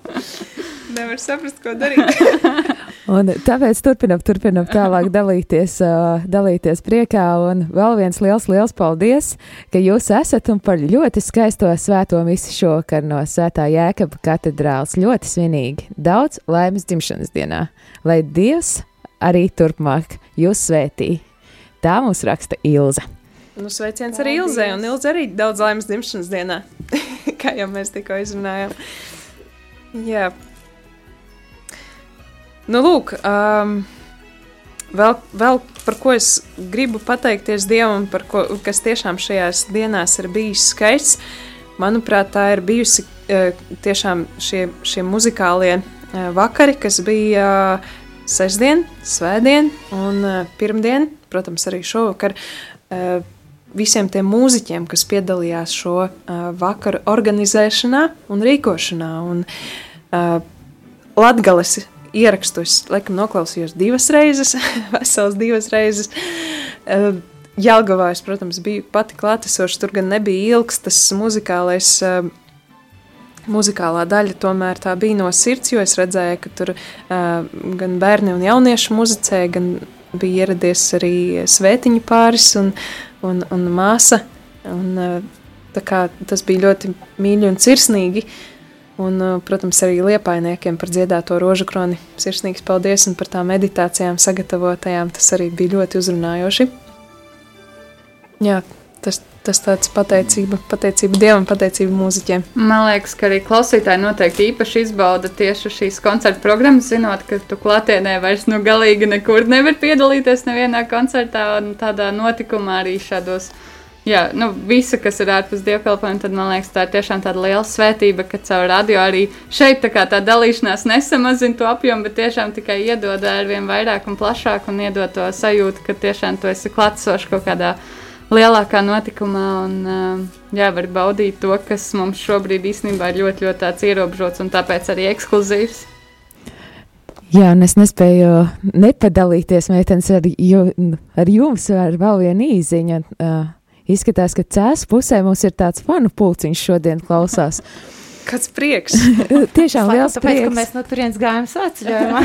Nevar saprast, ko darīt. <laughs> un tāpēc turpinam, turpinam tālāk <laughs> dalīties, uh, dalīties priekā. Un vēl viens liels, liels paldies, ka jūs esat un par ļoti skaisto svēto misi šokar no Svētā Jēkaba katedrāls. Ļoti svinīgi. Daudz laimes dzimšanas dienā. Lai Dievs arī turpmāk jūs svētī. Tā mums raksta Ilza. Nu, sveiciens arī Ilzai, un Ilza arī daudz laimes dzimšanas dienā, <laughs> kā jau mēs tikko izrunājām. Jā, Nu, lūk, um, vēl, vēl par ko es gribu pateikties Dievam, ko, kas tiešām šajās dienās ir bijis skaists. Manuprāt, tā ir bijusi uh, tiešām šie, šie muzikālie uh, vakari, kas bija uh, sestdien, svētdien un uh, pirmdien, protams, arī šovakar. Uh, visiem tiem mūziķiem, kas piedalījās šo uh, vakaru organizēšanā un rīkošanā. Un, uh, Latgales ierakstus, laikam, noklausījos divas reizes, <laughs> veselas divas reizes. Uh, Jelgavā es, protams, biju pati klātesoša, tur gan nebija ilgs tas muzikālais. Uh, Muzikālā daļa tomēr tā bija no sirds, jo es redzēju, ka tur uh, gan bērni un jaunieši muzicēja, gan bija ieradies arī svētiņu pāris un, un, un māsa. Un, uh, kā, tas bija ļoti mīļi un sirsnīgi. Uh, Un, uh, protams, arī liepainiekiem par dziedāto rožu kroni. Sirsnīgs paldies un par tām meditācijām sagatavotajām. Tas arī bija ļoti uzrunājoši. Jā, tas, tas tāds pateicība, pateicība Dievam, pateicība mūziķiem. Man liekas, ka arī klausītāji noteikti īpaši izbauda tieši šīs koncerta programmas, zinot, ka tu klātienē vairs nu galīgi nekur nevar piedalīties nevienā koncertā un tādā notikumā arī šādos jā, nu, visu, kas ir ārpus dievkalpojuma, tad man liekas, tā ir tiešām tāda liela svētība, ka caur radio arī šeit tā, tā dalīšanās nesamazina to apjomu, bet tiešām tikai iedod ar vien vairāk un plašāk un iedod to sajūtu, ka tiešām tu esi klātsošs kaut kādā lielākā notikumā un jā, var baudīt to, kas mums šobrīd īstenībā ir ļoti, ļoti tāds ierobežots un tāpēc arī ekskluzīvs. Jā, un es nespēju nepadalīties, meitenes, ar, ju, ar jums ar vēl vienu īziņu. Uh, Izskatās, ka cēlus pusē mums ir tāds fanu pulciņš šodien klausās. <laughs> Kāds prieks! <laughs> Tiešām liels tāpēc, prieks, ka mēs no turienes gājām svētceļojumā.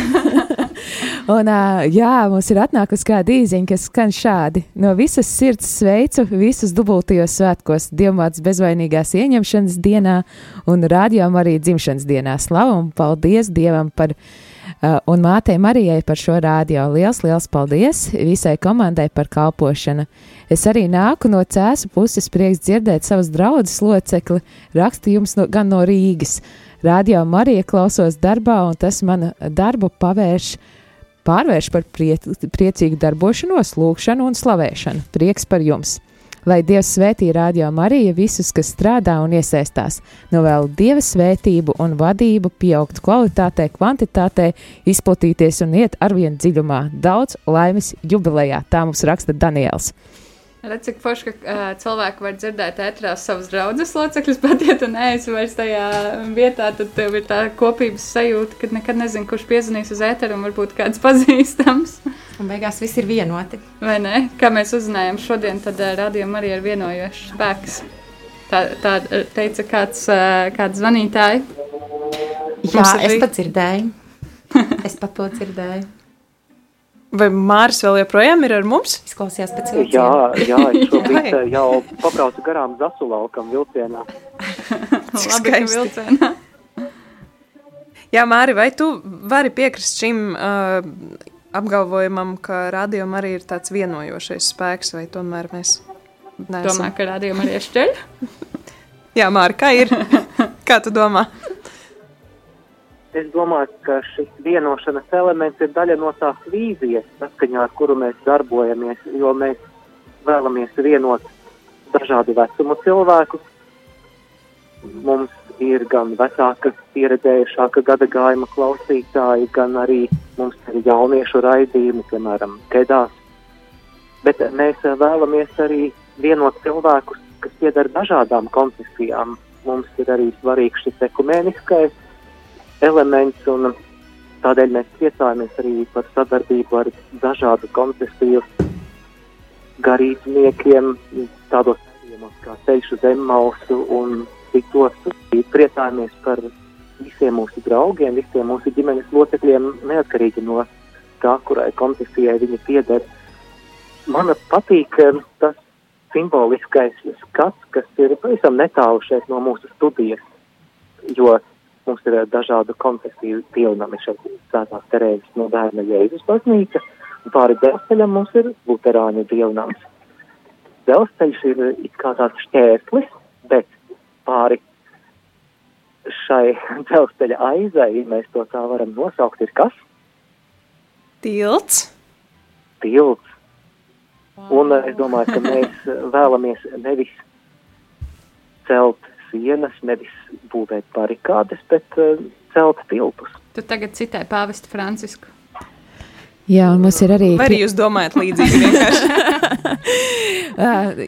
<laughs> un, jā, mums ir atnākusi kāda īziņa, kas skan šādi. No visas sirds sveicu visus dubultajos svētkos, Dievmāts bezvainīgās ieņemšanas dienā un rādījām arī dzimšanas dienā. Slavu un paldies Dievam par viņu un mātei Marijai par šo rādio. Liels, liels paldies visai komandai par kalpošanu. Es arī nāku no cēsu puses prieks dzirdēt savas draudzes locekli, rakstu jums no, gan no Rīgas. Rādio Marija klausos darbā, un tas manu darbu pavērš, pārvērš par prie, priecīgu darbošanos, lūgšanu un slavēšanu. Prieks par jums! Lai Dievs svētī radio Mariju visus, kas strādā un iesaistās. Novēlu Dieva svētību un vadību, pieaugt kvalitātē, kvantitātē, izplatīties un iet arvien dziļumā. Daudz laimes jubilejā, tā mums raksta Daniels. Redz, cik forši, ka uh, cilvēki var dzirdēt ētrās savus draugus locekļus, <laughs> bet, ja tu neesi vairs tajā vietā, tad tev ir tā kopības sajūta, ka nekad nezinu, kurš piezvanīs uz ēteru un varbūt kāds <laughs> pazīstams. Un beigās viss ir vienoti. Vai ne? Kā mēs uzzinājām šodien, tad uh, radījuma arī ir vienojošs spēks. Tā, tā teica kāds, uh, kāds zvanītāji. Jā, es pat dzirdēju. <laughs> es pat to dzirdēju. Vai Mārcis vēl joprojām ir ar mums? Izklausījās pēc vilciena. Jā, <laughs> jā, es šobrīd jau pabraucu garām Zasulaukam vilcienā. <laughs> Labi, ka vilcienā. Jā, Māri, vai tu vari piekrist šim uh, apgalvojumam, ka radiom arī ir tāds vienojošais spēks, vai tomēr mēs neesam? Domāju, ka radiom arī ir šķeļ? <laughs> Jā, Māri, kā ir? kā tu domā? Es domāju, ka šis vienošanas elements ir daļa no tās vīzijas, saskaņā ar kuru mēs darbojamies, jo mēs vēlamies vienot dažādu vecumu cilvēkus. mums ir gan vecāka, pieredzējušāka gada gājuma klausītāji, gan arī mums ir jauniešu raidījumi, piemēram, Kedās. Bet mēs vēlamies arī vienot cilvēkus, kas piedara dažādām konfesijām. Mums ir arī svarīgs šis ekumēniskais elements, un tādēļ mēs priecājamies arī par sadarbību ar dažādu konfesiju garīdzniekiem, tādos gadījumos kā ceļš uz Emmausu un citos. Priecājamies par visiem mūsu draugiem, visiem mūsu ģimenes locekļiem, neatkarīgi no tā, kurai konfesijai viņi pieder. Man patīk eh, tas simboliskais skats, kas ir pavisam netālu šeit no mūsu studijas, jo mums ir dažādu konfesiju pilnami šeit svētās Terēzes no bērna Jēzus baznīca, un pāri dzelzceļam mums ir luterāņu dievnams. Dzelzceļš ir it kā tāds šķērslis, bet pāri šai <laughs> dzelzceļa aizai, ja mēs to tā varam nosaukt, ir kas? Tilts. Tilts. Un eh, es domāju, ka mēs vēlamies nevis celt sienas, nevis būvēt barikādes, bet uh, celt tiltus. Tu tagad citai pāvestu Francisku. Jā, un mums ir arī. Vai arī jūs domājat līdzīgi vienkārši?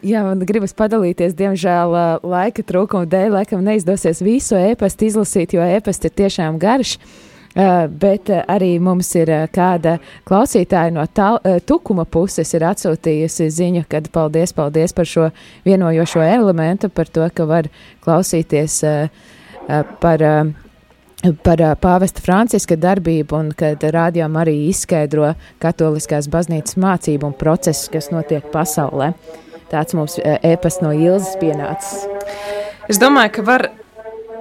<laughs> Jā, man gribas padalīties. Diemžēl laika trūkuma dēļ laikam neizdosies visu ēpastu izlasīt, jo ēpasts ir tiešām garš. Uh, bet uh, arī mums ir uh, kāda klausītāja no tal, tukuma puses ir atsūtījusi ziņu, kad paldies, paldies par šo vienojošo elementu, par to, ka var klausīties par par pāvesta Franciska darbību un kad rādījām arī izskaidro katoliskās baznīcas mācību un procesus, kas notiek pasaulē. Tāds mums ēpas no Ilzas pienācis. Es domāju, ka var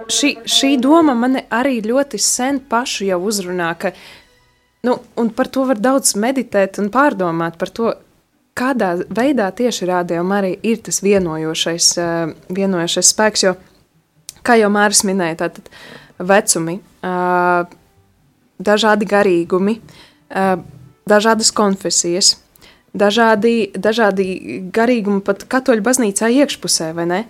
šī, šī doma man arī ļoti sen pašu jau uzrunā, ka, nu, un par to var daudz meditēt un pārdomāt par to, kādā veidā tieši rādījumā arī ir tas vienojošais, vienojošais spēks, jo, kā jau Māris minēja, tātad, vecumi, dažādi garīgumi, dažādas konfesijas, dažādi, dažādi garīgumi pat katoļu baznīcā iekšpusē, vai ne?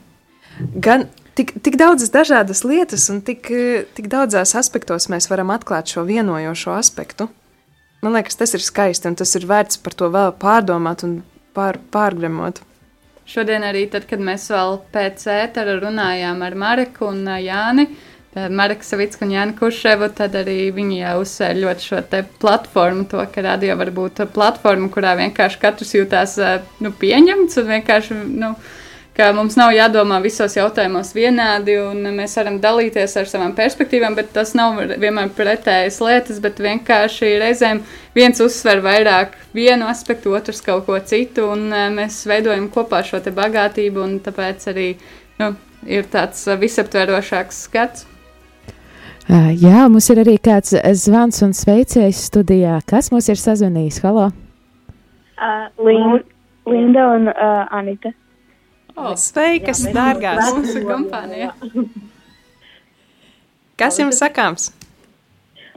Gan tik, tik daudzas dažādas lietas un tik, tik daudzās aspektos mēs varam atklāt šo vienojošo aspektu. Man liekas, tas ir skaisti un tas ir vērts par to vēl pārdomāt un pār, pārgremot. Šodien arī, tad, kad mēs vēl pēc ētera runājām ar Mareku un Jāni, uh, Marka Savicka un Jānis Kurševu, tad arī viņi jau uzsver ļoti šo platformu, to, ka radio var būt platforma, kurā vienkārši katrs jūtās nu, pieņemts un vienkārši. Nu, ka mums nav jādomā visos jautājumos vienādi, un mēs varam dalīties ar savām perspektīvām, bet tas nav vienmēr pretējas lietas, bet vienkārši reizēm viens uzsver vairāk vienu aspektu, otrs kaut ko citu, un mēs veidojam kopā šo bagātību, un tāpēc arī nu, ir tāds visaptverošāks skats. Jā, mums ir arī kāds zvans un sveicējs studijā. Kas mums ir sazvanījis? Halo! Uh, Linda, Linda un uh, Anita. Oh, sveikas, dārgās! Mūsu kompānija. Kas jums sakāms?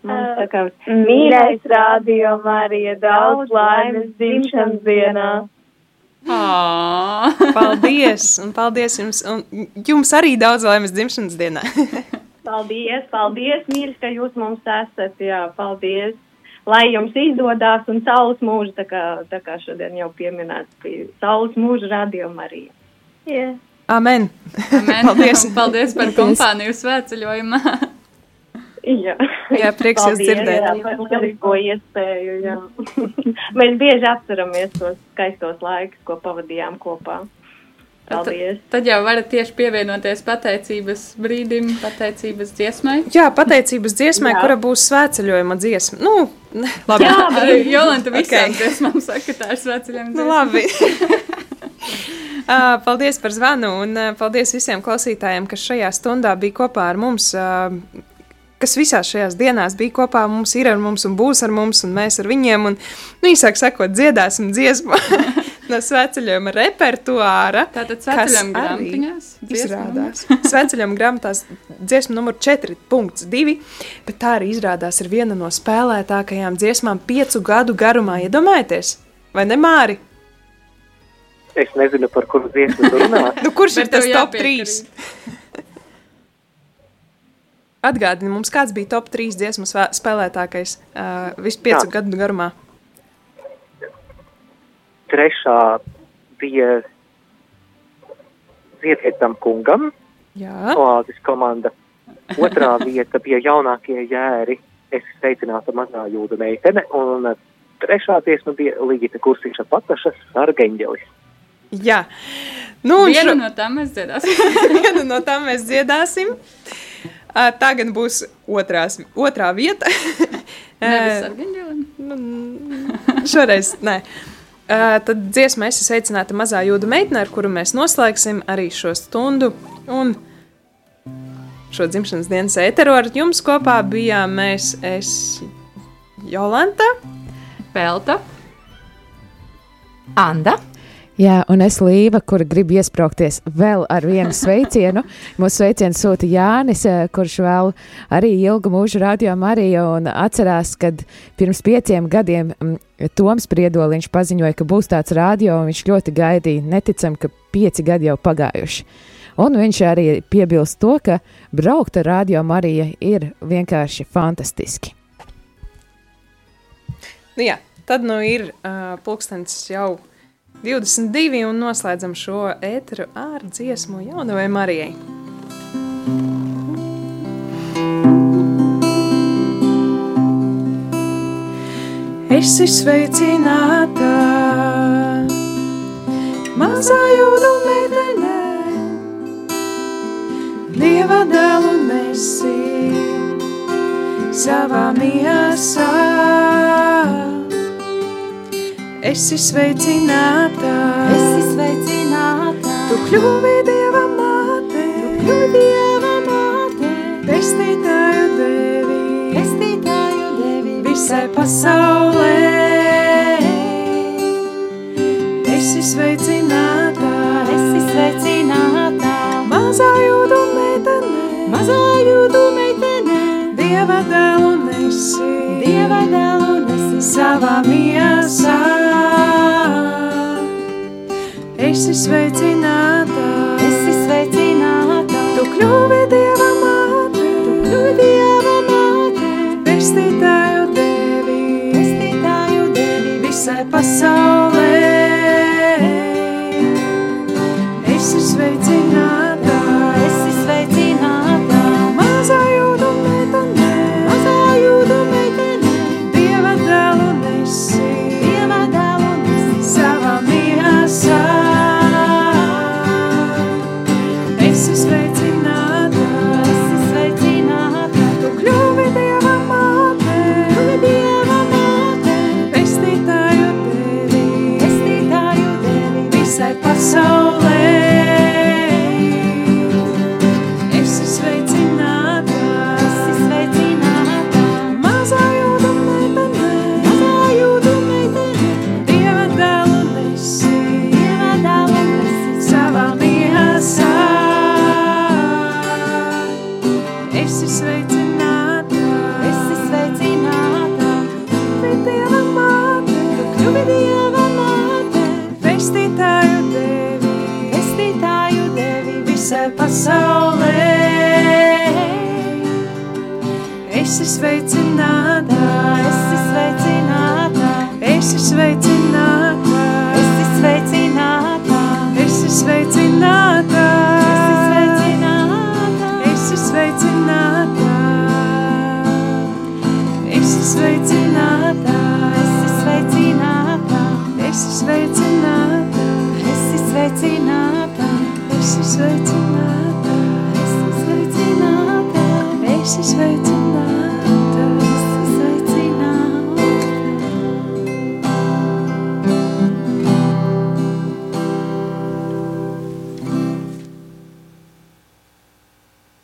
Mums sakāms, mīļais rādio Marija, daudz laimes dzimšanas dienā. Paldies, un paldies jums, un jums arī daudz laimes dzimšanas dienā. <laughs> Paldies, paldies, mīļš, ka jūs mums esat. Jā, paldies. Lai jums izdodas un saules mūža, tā kā, tā kā šodien jau pieminēts, bija saules mūža radio Marija. Yeah. Amen. Amen. <laughs> paldies. paldies par kompāniju svētceļojumā. Jā, jā prieks jūs dzirdēt. Jā, par lielisko iespēju, jā. <laughs> Mēs bieži atceramies tos skaistos laikus, ko pavadījām kopā. Paldies. Tad, tad jau varat tieši pievienoties pateicības brīdim, pateicības dziesmai. Jā, pateicības dziesmai, Jā. kura būs svētceļojuma dziesma. Nu, labi. Jā, <laughs> Jolanta visām okay. dziesmām saka, ka tā ir svētceļojuma dziesma. Nu, labi. <laughs> paldies par zvanu un paldies visiem klausītājiem, kas šajā stundā bija kopā ar mums kas visās šajās dienās bija kopā, mums ir ar mums un būs ar mums, un mēs ar viņiem. Un, nu, īsāk sakot, dziedāsim dziesmu <laughs> no sveceļojuma repertuāra. Tātad sveceļojuma grāmatiņās izrādās. <laughs> sveceļojuma grāmatās dziesma numur 4.2, bet tā arī izrādās ir viena no spēlētākajām dziesmām piecu gadu garumā. Iedomājieties, vai ne Māri? Es nezinu, par kuru dziesmu runā. <laughs> nu, kurš ir tas top 3? atgādini mums, kāds bija top 3 dziesmu spēlētākais uh, visu piecu Jā. gadu garumā. Trešā bija Ziedietam kungam, Jā, Oāzes komanda. Otrā <laughs> vieta bija jaunākie jēri, es sveicinātu mazā jūda meitene, un trešā dziesma bija Ligita Kursiša patašas Argeņģelis. Jā. Nu, Vienu šo, no tām mēs dziedāsim. <laughs> vienu no tām mēs dziedāsim. Uh, tagad būs otrās, otrā vieta. <laughs> Nu, šoreiz nē. Tad dziesma es sveicināta mazā jūda meitene, ar kuru mēs noslēgsim arī šo stundu. Un šo dzimšanas dienas ēteru ar jums kopā bijām mēs, es, Jolanta. Pelta. Anda. Jā, un es Līva, kura grib iesprāgties vēl ar vienu sveicienu. Mūsu sveicienu sūta Jānis, eh, kurš vēl arī ilgu mūžu rādījām arī un atcerās, kad pirms pieciem gadiem mm, Toms Priedoliņš paziņoja, ka būs tāds rādio, un viņš ļoti gaidīja, neticam, ka pieci gadi jau pagājuši. Un viņš arī piebilst to, ka braukt ar radio Mariju ir vienkārši fantastiski. Nu, jā, tad nu ir uh, pulkstenis jau 22 un noslēdzam šo ēteru ar dziesmu jaunavai Marijai. Esi sveicināta, mazā jūdu meitene, Dieva dēlu nesi savā miesā. Esi sveicināta, Esi sveicināta, tu kļuvi Dieva māte, tu Dieva māte, pestītāju devi. Pestītāju devi. Visai pasaulē. Esi sveicināta, Esi sveicināta, mazā jūdu meitene, mazā jūdu meitene, Dieva dēlu nesi, Dieva dēlu savā miesā. Esi sveicināta, Esi sveicināta, tu kļuvi Dieva māte, tu Dieva māte, pestītāju devi. Pestītāju devi. Visai pasaulē.